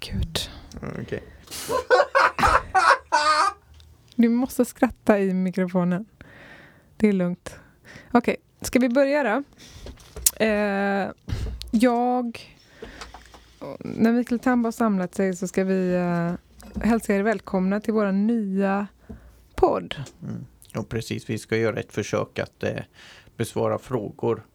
Gud. Okej. Du måste skratta i mikrofonen. Det är lugnt. Okej, ska vi börja då? Eh, jag... När Mikael Tam har samlat sig så ska vi eh, hälsa er välkomna till vår nya podd. Mm. Och precis, vi ska göra ett försök att eh, besvara frågor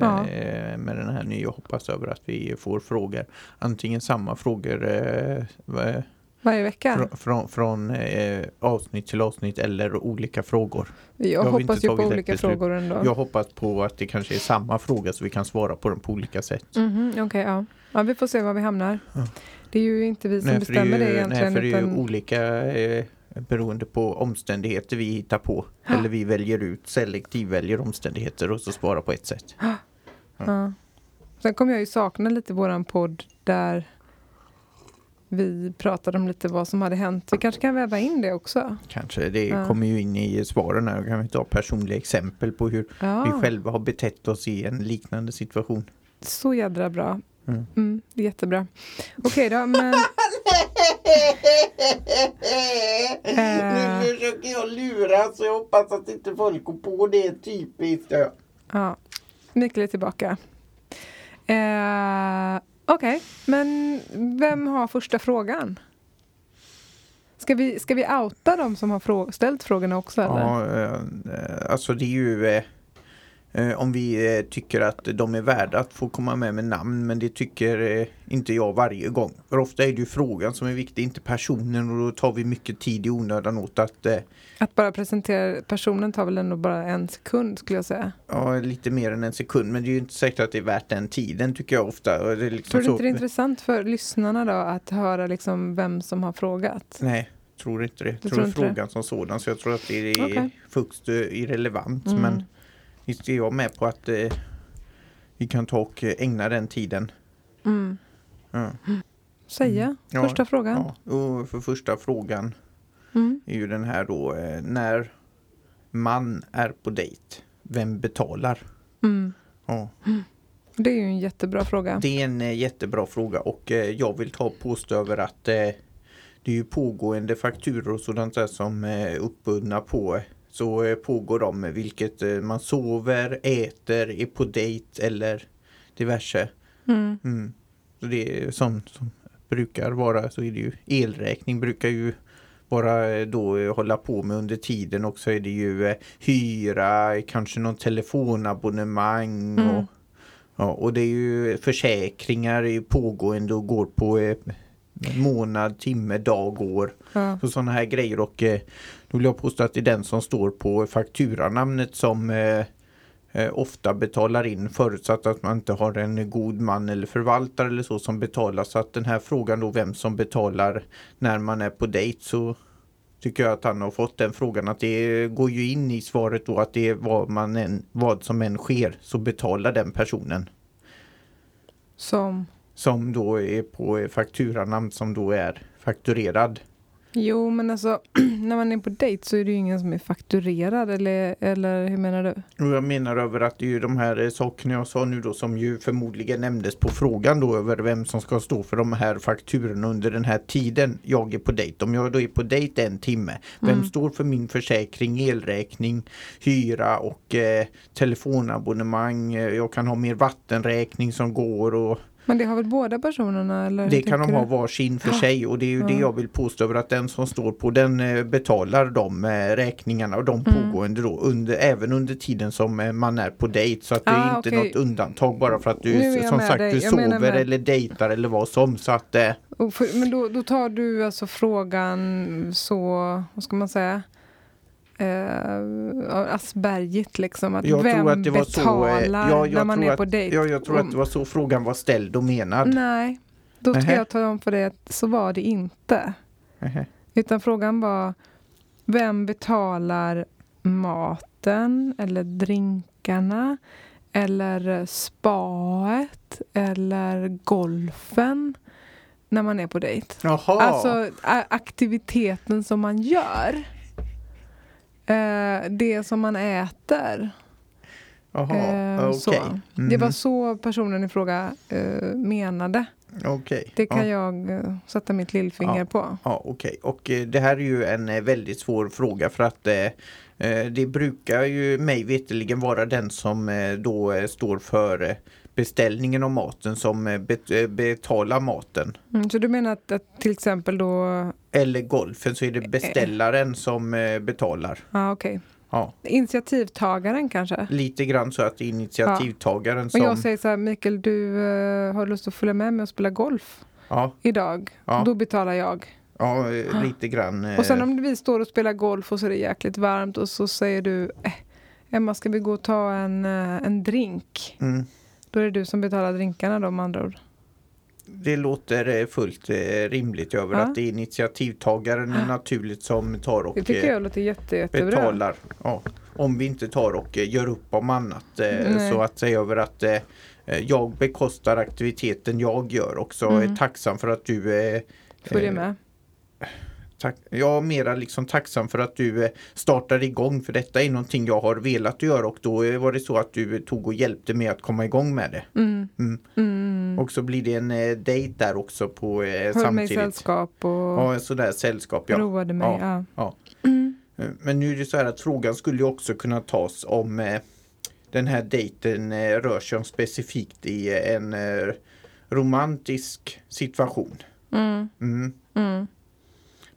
Ja. eh, med den här nya. Hoppas över att vi får frågor. Antingen samma frågor eh, va- Varje vecka. fr- från, från eh, avsnitt till avsnitt eller olika frågor. Jag jag hoppas ju på olika frågor ändå. Jag hoppas på att det kanske är samma fråga så vi kan svara på den på olika sätt. Mhm, Okej, ja. ja. Vi får se var vi hamnar. Ja. Det är ju inte vi som Nej, för det bestämmer ju, det egentligen. nej, för det är ju olika eh, beroende på omständigheter vi hittar på. Ja. Eller vi väljer ut, selektiv väljer omständigheter och så svarar på ett sätt. Ja. Sen kommer jag ju sakna lite våran podd där vi pratade om lite vad som hade hänt. Vi kanske kan väva in det också. Kanske, det Ja. kommer ju in i svaren här. Kan vi ta personliga exempel på hur Ja, vi själva har betett oss i en liknande situation. så jädra bra. Mm. Mm, det är jättebra. Okej då, men Eh. Nu försöker jag lura så jag hoppas att inte folk går på det typiskt. ja, Mikael är tillbaka. Eh, Okej, men vem har första frågan? Ska vi, ska vi outa de som har frå- ställt frågorna också? Eller? Ja, eh, alltså det är ju eh, om vi eh, tycker att de är värda att få komma med med namn men det tycker eh, inte jag varje gång. För ofta är det ju frågan som är viktig, inte personen och då tar vi mycket tid i onödan åt att eh, Att bara presentera personen tar väl ändå bara en sekund skulle jag säga. Ja, lite mer än en sekund men det är ju inte säkert att det är värt den tiden tycker jag ofta. Och det är liksom Tror du så- inte det är intressant för lyssnarna då att höra liksom vem som har frågat? Nej, tror inte det. Du tror tror inte det? frågan som sådan så jag tror att det är Okej. högst eh, irrelevant. Mm. Men är jag med på att eh, vi kan ta och eh, ägna den tiden. Mm. Ja. Säga, Mm. Ja, första frågan. Ja, och för första frågan Mm. är ju den här då eh, när man är på dejt, vem betalar? Mm. Ja, Det är ju en jättebra fråga. det är en eh, jättebra fråga och eh, jag vill ta påstå över att eh, det är ju pågående fakturor och sådant där som är uppbundna på så eh, pågår de vilket eh, man sover, äter, är på dejt eller diverse. Mm. Mm. Så det är sånt som brukar vara så är det ju elräkning brukar ju bara eh, då hålla på med under tiden och så är det ju hyra, kanske någon telefonabonnemang Mm. och, ja, och det är ju försäkringar pågående och går på månad, timme, dag, år. Ja. Så sådana här grejer och eh, då vill jag påstå att det är den som står på fakturanamnet som eh, eh, ofta betalar in förutsatt att man inte har en god man eller förvaltare eller så som betalar. Så att den här frågan då vem som betalar när man är på dejt så tycker jag att han har fått den frågan att det går ju in i svaret då att det är vad, man än, vad som än sker så betalar den personen Som? Som då är på fakturanamn som då är fakturerad. Jo, men alltså när man är på dejt så är det ju ingen som är fakturerad eller, eller hur menar du? Jag menar över att det är ju de här eh, sakerna jag sa nu då som ju förmodligen nämndes på frågan då över vem som ska stå för de här fakturorna under den här tiden jag är på dejt. Om jag då är på dejt en timme, vem Mm. står för min försäkring, elräkning, hyra och eh, telefonabonnemang? Eh, Jag kan ha mer vattenräkning som går och Men det har väl båda personerna? Eller det kan de ha varsin för sig och det är ju det Ja. jag vill påstå över att den som står på den eh, betalar de eh, räkningarna och de Mm. pågående då under, även under tiden som eh, man är på dejt så att det är Ah, inte okej. något undantag bara för att du som sagt dig. du Jag sover eller dejtar eller vad som så att eh, för, men då, då tar du alltså frågan så, vad ska man säga? Eh, Aspergigt liksom. Att jag vem tror att det var så betalar eh, ja, när man är att, på dejt? ja, jag tror att det var så frågan var ställd och menad. Nej, då ska Nähä. jag tala om för dig att så var det inte. Nähä. Utan frågan var vem betalar maten eller drinkarna eller spaet eller golfen när man är på dejt. Jaha, Alltså aktiviteten som man gör. Eh, det som man äter. Jaha. Eh, okej. så. Det var Mhm. så personen i fråga eh, menade. Okej. Det kan ja. jag eh, sätta mitt lillfinger Ja. på. Ja, okej. Och eh, det här är ju en väldigt svår fråga för att det brukar ju mig veterligen vara den som då står för beställningen av maten som eh, eh, betalar maten. Mm, så du menar att, att till exempel då, Eller golfen så är det beställaren som eh, betalar. ja okej, Ja, initiativtagaren kanske? lite grann så att det är initiativtagaren Och som... jag säger så här, Mikael du har lust att följa med mig och spela golf Ja, idag? Ja. Då betalar jag. ja lite grann. Och sen om vi står och spelar golf och så är det jäkligt varmt och så säger du Emma ska vi gå och ta en, en drink? mm, Då är det du som betalar drinkarna då med andra ord. Det låter eh, fullt eh, rimligt över Ja. att det är initiativtagaren naturligt som tar och Det tycker eh, jag låter jätte, jättebra. betalar. Ja. Om vi inte tar och gör upp om annat Nej. så att säga över att jag bekostar aktiviteten jag gör och så Mm. är tacksam för att du Följer med. Tack, jag är mera liksom tacksam för att du eh, startar igång för detta är någonting jag har velat göra och då eh, var det så att du tog och hjälpte mig att komma igång med det. Mm. Mm. Mm. Och så blir det en eh, dejt där också på eh, Höll mig samtidigt. sällskap och Ja, sådär sällskap ja. roade mig. Ja. ja. Mm. Eh, Men nu är det så här att frågan skulle också kunna tas om eh, den här dejten eh, rör sig om specifikt i en romantisk situation. Mm. Mm.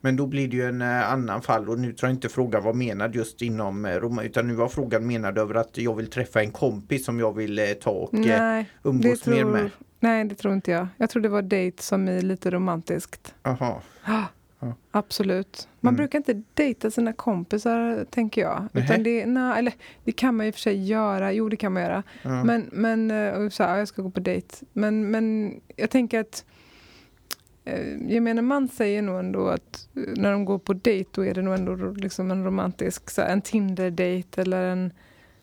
Men då blir det ju en eh, annan fall och nu tror jag inte frågan var menad just inom eh, Rom utan nu var frågan menad över att jag vill träffa en kompis som jag vill eh, ta och Nej, umgås mer med. nej, det tror inte jag. Jag tror det var dejt som är lite romantiskt. Aha. Ah, Ja. Absolut. Man Mm. brukar inte dejta sina kompisar, tänker jag. Utan det, nej, eller, det kan man i och för sig göra. Jo, det kan man göra. Ja. Men, men och så här, jag ska gå på dejt. Men, men jag tänker att eh, gemene man säger nog ändå att eh, när de går på dejt då är det nog ändå liksom en romantisk, så en Tinder-dejt eller en,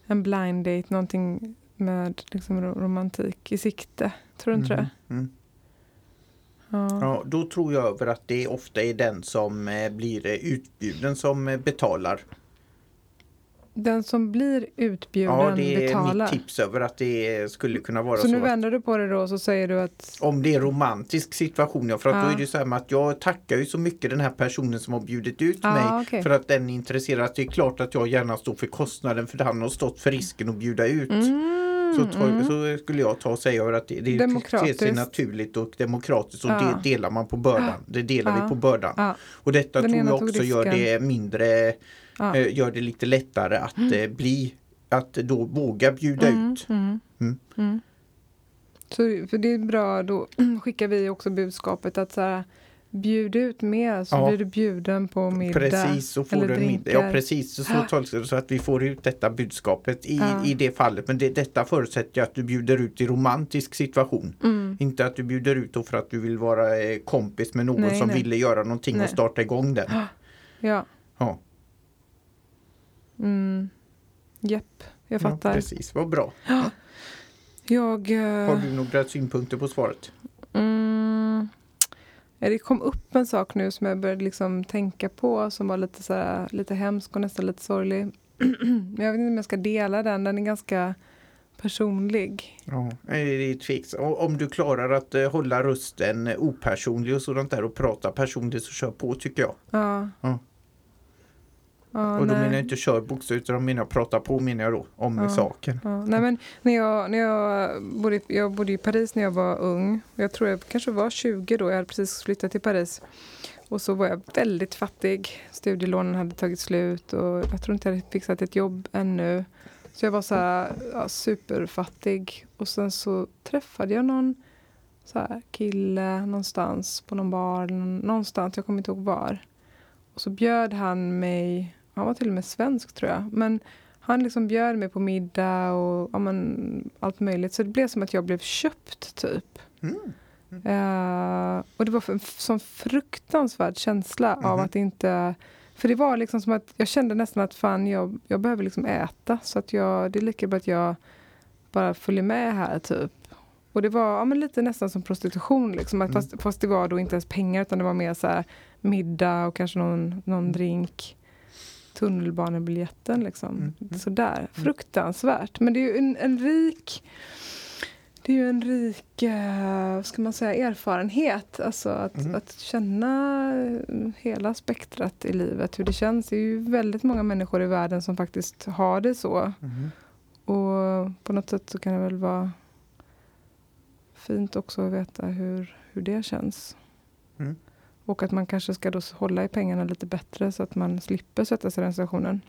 en blind date, någonting med liksom ro- romantik i sikte. Tror du inte det? Mhm. Mm. Ja. Ja, då tror jag över att det ofta är den som eh, blir utbjuden som betalar. Den som blir utbjuden Ja, det är betalar. mitt tips över att det skulle kunna vara Så så. nu att- vänder du på det då och så säger du att Om det är romantisk situation, ja, för att Ja. då är det så här med att jag tackar ju så mycket den här personen som har bjudit ut Ja, mig okej. för att den är intresserad. Det är klart att jag gärna står för kostnaden för han har stått för risken att bjuda ut. mm, Så, ta, mm. så skulle jag ta och säga att det, det ter sig naturligt och demokratiskt och Ja. det delar man på bördan. Det delar Ja. vi på bördan. Ja. Och detta Den tror jag också gör det mindre, Ja. eh, gör det lite lättare att eh, bli, att då våga bjuda Mm, ut. mm, Mm. mm. Så för det är bra, då skickar vi också budskapet att så här, bjud ut mer så Ja. blir du bjuden på middag. Precis, så får eller du middag. Ja precis, så, jag det så att vi får ut detta budskapet i, Ja. i det fallet. Men det, detta förutsätter ju att du bjuder ut i romantisk situation. Mm. Inte att du bjuder ut för att du vill vara eh, kompis med någon Nej, som nej. ville göra någonting Nej. och starta igång den. Ja. Ja, Mm. Japp, jag ja fattar. precis, vad bra. jag... eh, Har du några synpunkter på svaret? Mm. Ja, Det kom upp en sak nu som jag började liksom tänka på som var lite, så här, lite hemsk och nästan lite sorglig. Men jag vet inte om jag ska dela den, den är ganska personlig. Ja, eh, det är tveks. Om du klarar att eh, hålla rösten eh, opersonlig och sådant där och prata personligt så kör på tycker jag. Ja. Ja. Ja, och då nej. menar jag inte kör bokstavligt utan menar jag prata på menar jag då om Ja. saken. Ja, nej men när jag, när jag, bodde, i- jag bodde i Paris när jag var ung. Jag tror jag kanske var 20 då. Jag hade precis flyttat till Paris. Och så var jag väldigt fattig. Studielånen hade tagit slut och jag tror inte jag hade fixat ett jobb ännu. Så jag var så här, ja, superfattig. Och sen så träffade jag någon så här, kille någonstans på någon bar. Någonstans, jag kommer inte ihåg var. Och så bjöd han mig, han var till och med svensk tror jag. Men han liksom bjöd mig på middag och ja, men, allt möjligt. Så det blev som att jag blev köpt typ. Mm. Eh, och det var en sån fruktansvärd känsla av Mhm. att inte... För det var liksom som att jag kände nästan att fan jag, jag behöver liksom äta. Så att jag, det är lika bra att jag bara följer med här typ. Och det var ja, men lite nästan som prostitution liksom. Att Mm. fast, fast det var då inte ens pengar utan det var mer så här middag och kanske någon, någon drink. Tunnelbanebiljetten liksom. Mm, mm. Sådär. Fruktansvärt. Men det är ju en, en rik det är ju en rik, eh, vad ska man säga, erfarenhet. Alltså att, Mm. att känna hela spektrat i livet, hur det känns. Det är ju väldigt många människor i världen som faktiskt har det så. Mhm. Och på något sätt så kan det väl vara fint också att veta hur, hur det känns. Och att man kanske ska då hålla i pengarna lite bättre så att man slipper sätta sig i den situationen.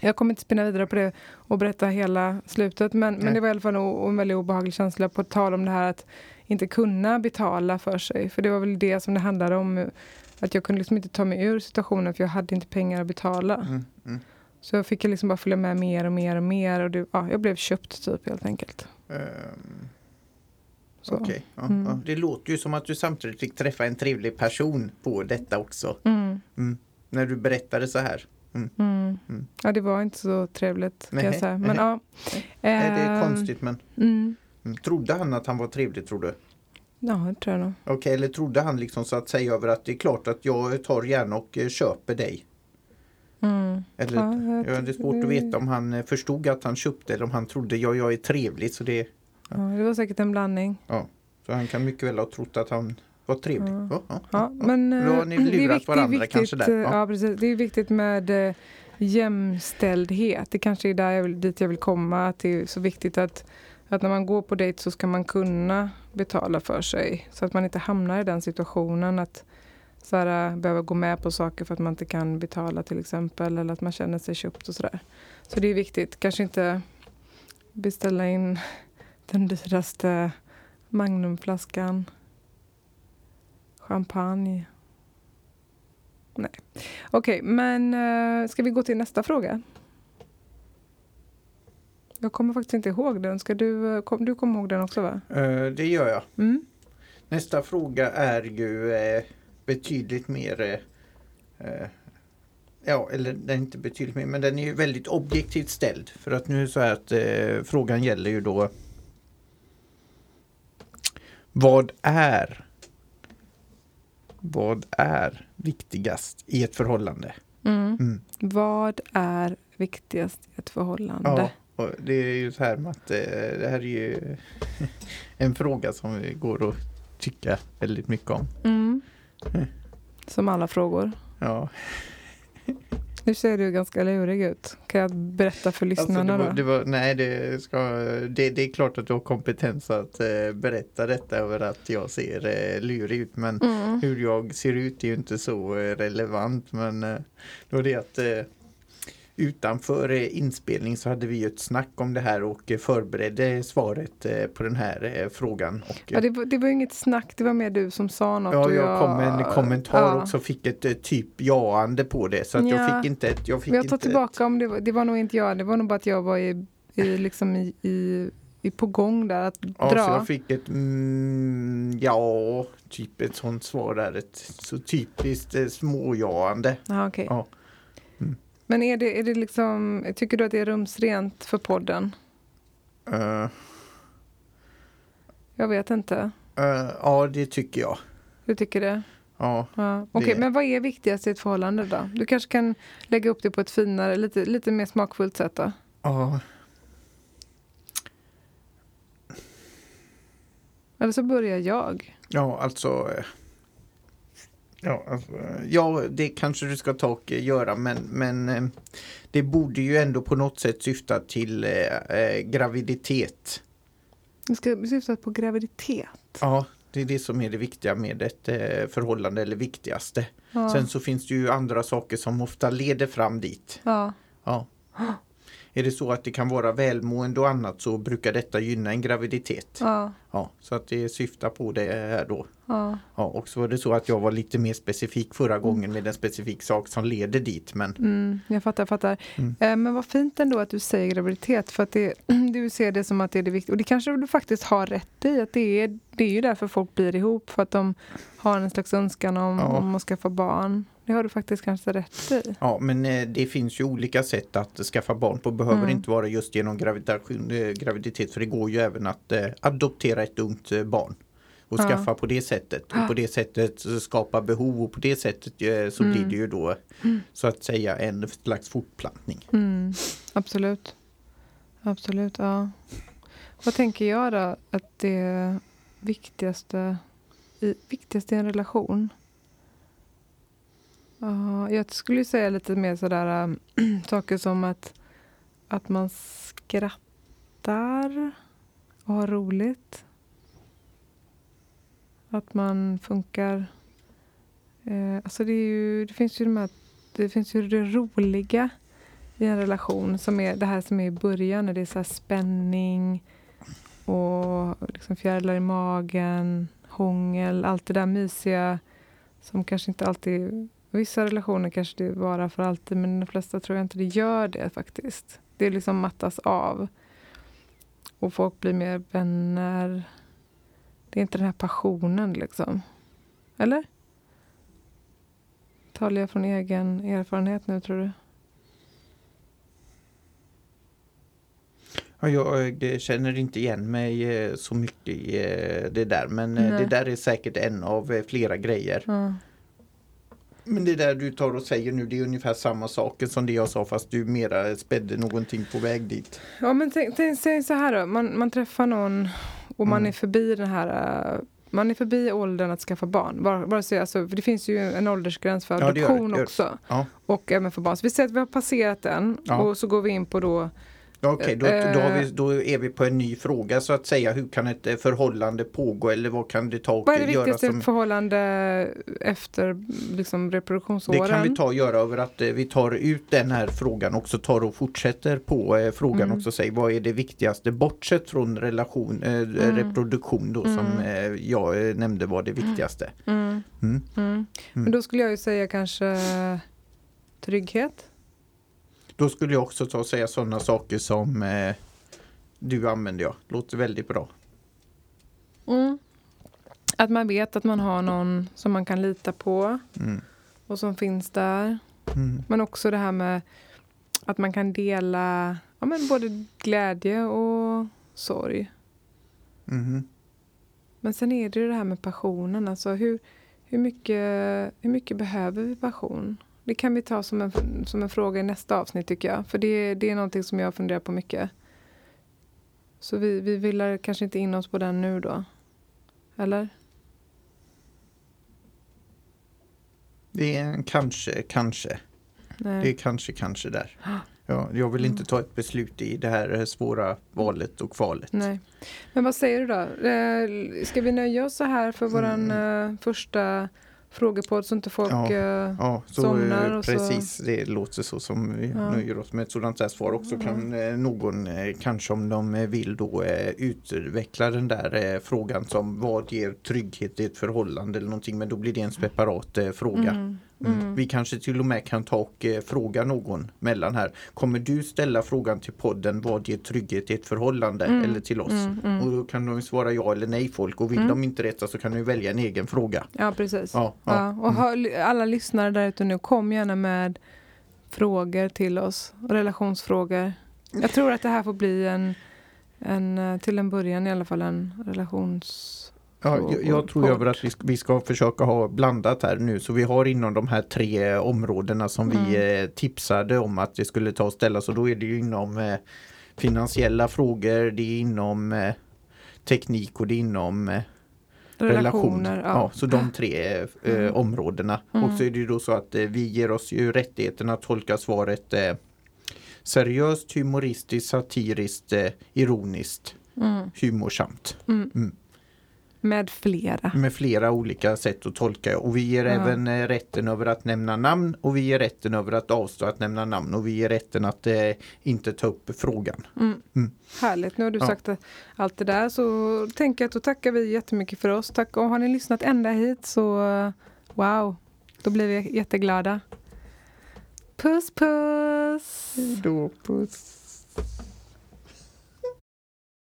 Jag kommer inte spinna vidare på det och berätta hela slutet men, men det var i alla fall en, en väldigt obehaglig känsla på tal om det här att inte kunna betala för sig. För det var väl det som det handlade om. Att jag kunde liksom inte ta mig ur situationen för jag hade inte pengar att betala. Mm. Mm. Så jag fick liksom bara följa med mer och mer och mer och det, ja, jag blev köpt typ helt enkelt. Ehm, Okej, ja, Mm. ja. det låter ju som att du samtidigt fick träffa en trevlig person på detta också. Mm, Mm. När du berättade så här. mm. Mm. Ja, det var inte så trevligt kan jag Nej, säga. Men nej. ja. Nej, det är Ehm, konstigt men Mm. mm. trodde han att han var trevlig tror du? Ja, det tror jag nog. Okej, eller trodde han liksom så att säga över att det är klart att jag tar gärna och eh, köper dig? Mm. Eller, Ja, det är svårt att veta om han eh, förstod att han köpte eller om han trodde ja, jag är trevlig så det Ja, det var säkert en blandning. så han kan mycket väl ha trott att han var trevlig. Ja. Ja, ja, Ja, men Då har eh, ni det är lurat vikt- varandra viktigt, kanske där. Ja. Ja. precis. Det är viktigt med eh, jämställdhet. Det kanske är där jag vill, dit jag vill komma. Att det är så viktigt att, att när man går på dejt så ska man kunna betala för sig. Så att man inte hamnar i den situationen att så här, eh, behöva gå med på saker för att man inte kan betala till exempel. Eller att man känner sig köpt och sådär. Så det är viktigt. Kanske inte beställa in den dyraste Magnumflaskan champagne. Nej. Okej, men uh, ska vi gå till nästa fråga? Jag kommer faktiskt inte ihåg den. Ska du, eh, kom, du kommer ihåg den också va? Eh, det gör jag. Mm. Nästa fråga är ju eh, betydligt mer Ja, eller den är inte betydligt mer, men den är ju väldigt objektivt ställd. För att nu är det så här att frågan gäller ju då Vad är Vad är viktigast i ett förhållande? Mm. Mm. Vad är viktigast i ett förhållande? Ja, och det är ju så här att eh, det här är ju en fråga som vi går att tycka väldigt mycket om. Mm. Mm. Som alla frågor. Ja, Nu ser du ganska lurig ut. Kan jag berätta för Alltså, lyssnarna det var, då? det var, nej, det, ska, det, det är klart att du har kompetens att eh, berätta detta över att jag ser eh, lurig ut. Men Mm. hur jag ser ut är ju inte så eh, relevant. Men eh, det var det att eh, utanför eh, inspelning så hade vi ju ett snack om det här och eh, förberedde svaret eh, på den här frågan. Och, Ja, det, var, det var inget snack, det var mer du som sa något. Ja, jag kom med en kommentar ja. och så fick ett typ jaande på det. Så att Ja. jag fick inte ett... Jag fick jag tar tillbaka om det var, det var nog inte jag, det var nog bara att jag var i, i, liksom i, i, på gång där att Ja, dra. så jag fick ett mm, ja, typ ett sånt svar där. Ett så typiskt eh, småjaande. Aha, okej. Ja. Men är det, är det liksom, tycker du att det är rumsrent för podden? Eh, Jag vet inte. eh, ja, det tycker jag. Du tycker det? Ja, Ja. Okej, Det- men vad är viktigast i ett förhållande då? Du kanske kan lägga upp det på ett finare, lite, lite mer smakfullt sätt då? ja. Eller så börjar jag. ja alltså. Ja, alltså, ja, det kanske du ska ta och eh, göra men, men eh, det borde ju ändå på något sätt syfta till eh, eh, graviditet. Du ska syfta på graviditet. Ja, det är det som är det viktiga med ett eh, förhållande eller viktigaste. Ja. Sen så finns det ju andra saker som ofta leder fram dit. ja. Ja. Är det så att det kan vara välmående och annat så brukar detta gynna en graviditet. Ja. Ja, så att det syftar på det här då. Ja. Ja, och så var det så att jag var lite mer specifik förra gången med en specifik sak som leder dit. Men Mm, jag fattar, jag fattar. Mm. Eh, men vad fint ändå att du säger graviditet för att det, du ser det som att det är det viktiga. Och det kanske du faktiskt har rätt i. Att det, är, det är ju därför folk blir ihop. För att de har en slags önskan om, Ja. om att skaffa barn. Det har du faktiskt kanske rätt i. ja, men eh, det finns ju olika sätt att skaffa barn på. Behöver Mm. inte vara just genom gravitation, eh, graviditet för det går ju även att eh, adoptera ett ungt barn. Och Ja. skaffa på det sättet. Och på det sättet skapa behov och på det sättet så Mm. blir det ju då så att säga en slags fortplantning. Mm, absolut. Absolut, ja. Vad tänker jag då att det viktigaste i, viktigaste i en relation? Uh, jag skulle säga lite mer sådär äh, saker som att, att man skrattar och har roligt. Att man funkar... Eh, alltså det, är ju, det finns ju de här, det finns ju det roliga i en relation. Som är det här som är i början, när det är så spänning och liksom fjärilar i magen, hångel, allt det där mysiga som kanske inte alltid... Vissa relationer kanske det varar för alltid men de flesta tror jag inte det gör det faktiskt. Det liksom mattas av. Och folk blir mer vänner. Det är inte den här passionen liksom. Eller? Talar jag från egen erfarenhet nu tror du? Ja, jag känner inte igen mig eh, så mycket i eh, det där men eh, Nej. det där är säkert en av flera grejer. Mm. Men det där du tar och säger nu det är ungefär samma saker som det jag sa fast du mera spädde någonting på väg dit. Ja men tänk, tänk, tänk så här då, man, man träffar någon och man mm. är förbi den här man är förbi åldern att skaffa barn. Bara, bara så, alltså, för det finns ju en åldersgräns för adoption ja, det gör, det gör. också. Ja. Och även för barn. Så vi säger att vi har passerat den ja. och så går vi in på då Okej, okay, då, då, vi, då, är vi på en ny fråga så att säga. Hur kan ett eh, förhållande pågå eller vad kan det ta och Vad är det viktigaste som... förhållande efter liksom, reproduktionsåren? Det kan vi ta och göra över att eh, vi tar ut den här frågan och så tar och fortsätter på eh, frågan mm. också. Säg, vad är det viktigaste bortsett från relation, eh, mm. reproduktion då mm. som eh, jag eh, nämnde var det viktigaste. Mm. Mm. Mm. Men då skulle jag ju säga kanske trygghet. Då skulle jag också ta och säga sådana saker som eh, du använder. Ja. Låter väldigt bra. Mm. Att man vet att man har någon som man kan lita på mm. och som finns där. Mm. Men också det här med att man kan dela ja, men både glädje och sorg. Mm. Men sen är det ju det här med passionen. Alltså hur, hur, mycket, hur mycket behöver vi passion? Det kan vi ta som en, som en fråga i nästa avsnitt tycker jag. För det, det är någonting som jag funderar på mycket. Så vi, vi vill kanske inte in oss på den nu då? Eller? Det är en kanske, kanske. Nej. Det är kanske, kanske där. Ja, jag vill inte mm. ta ett beslut i det här svåra valet och kvalet. Nej. Men vad säger du då? Eh, ska vi nöja oss så här för våran mm. första frågepodd så inte folk ja, uh, ja, så, somnar. Och precis, så. det låter så som vi ja. nöjer oss med ett sådant här svar. också kan eh, någon eh, kanske om de vill då eh, utveckla den där eh, frågan som vad ger trygghet i ett förhållande eller någonting men då blir det en separat eh, fråga. Mm. Mm. mm. Vi kanske till och med kan ta och eh, fråga någon mellan här. Kommer du ställa frågan till podden vad ger trygghet i ett förhållande mm. eller till oss? Mm, mm. Och då kan de svara ja eller nej folk och vill mm. de inte rätta så kan de välja en egen fråga. Ja precis. Ja, ja. ja. Och har, alla lyssnare där ute nu, kom gärna med frågor till oss. Relationsfrågor. Jag tror att det här får bli en, en eh, till en början i alla fall en relations Ja, jag, jag tror över att vi ska, vi ska försöka ha blandat här nu så vi har inom de här tre områdena som mm. vi eh, tipsade om att det skulle ta och ställa så då är det ju inom eh, finansiella frågor, det är inom eh, teknik och det är inom eh, relationer. Ja. ja. så de tre eh, mm. områdena. Mm. Och så är det ju då så att eh, vi ger oss ju rättigheten att tolka svaret seriöst, humoristiskt, satiriskt, ironiskt, mm. humorsamt. Med flera. Med flera olika sätt att tolka. Och vi ger ja. även eh, rätten över att nämna namn och vi ger rätten över att avstå att nämna namn och vi ger rätten att eh, inte ta upp frågan. Mm. Mm. Härligt, nu har du ja. sagt allt det där så tänker jag att då tackar vi jättemycket för oss. Tack och har ni lyssnat ända hit så wow, då blir vi jätteglada. Puss puss! Hejdå, puss!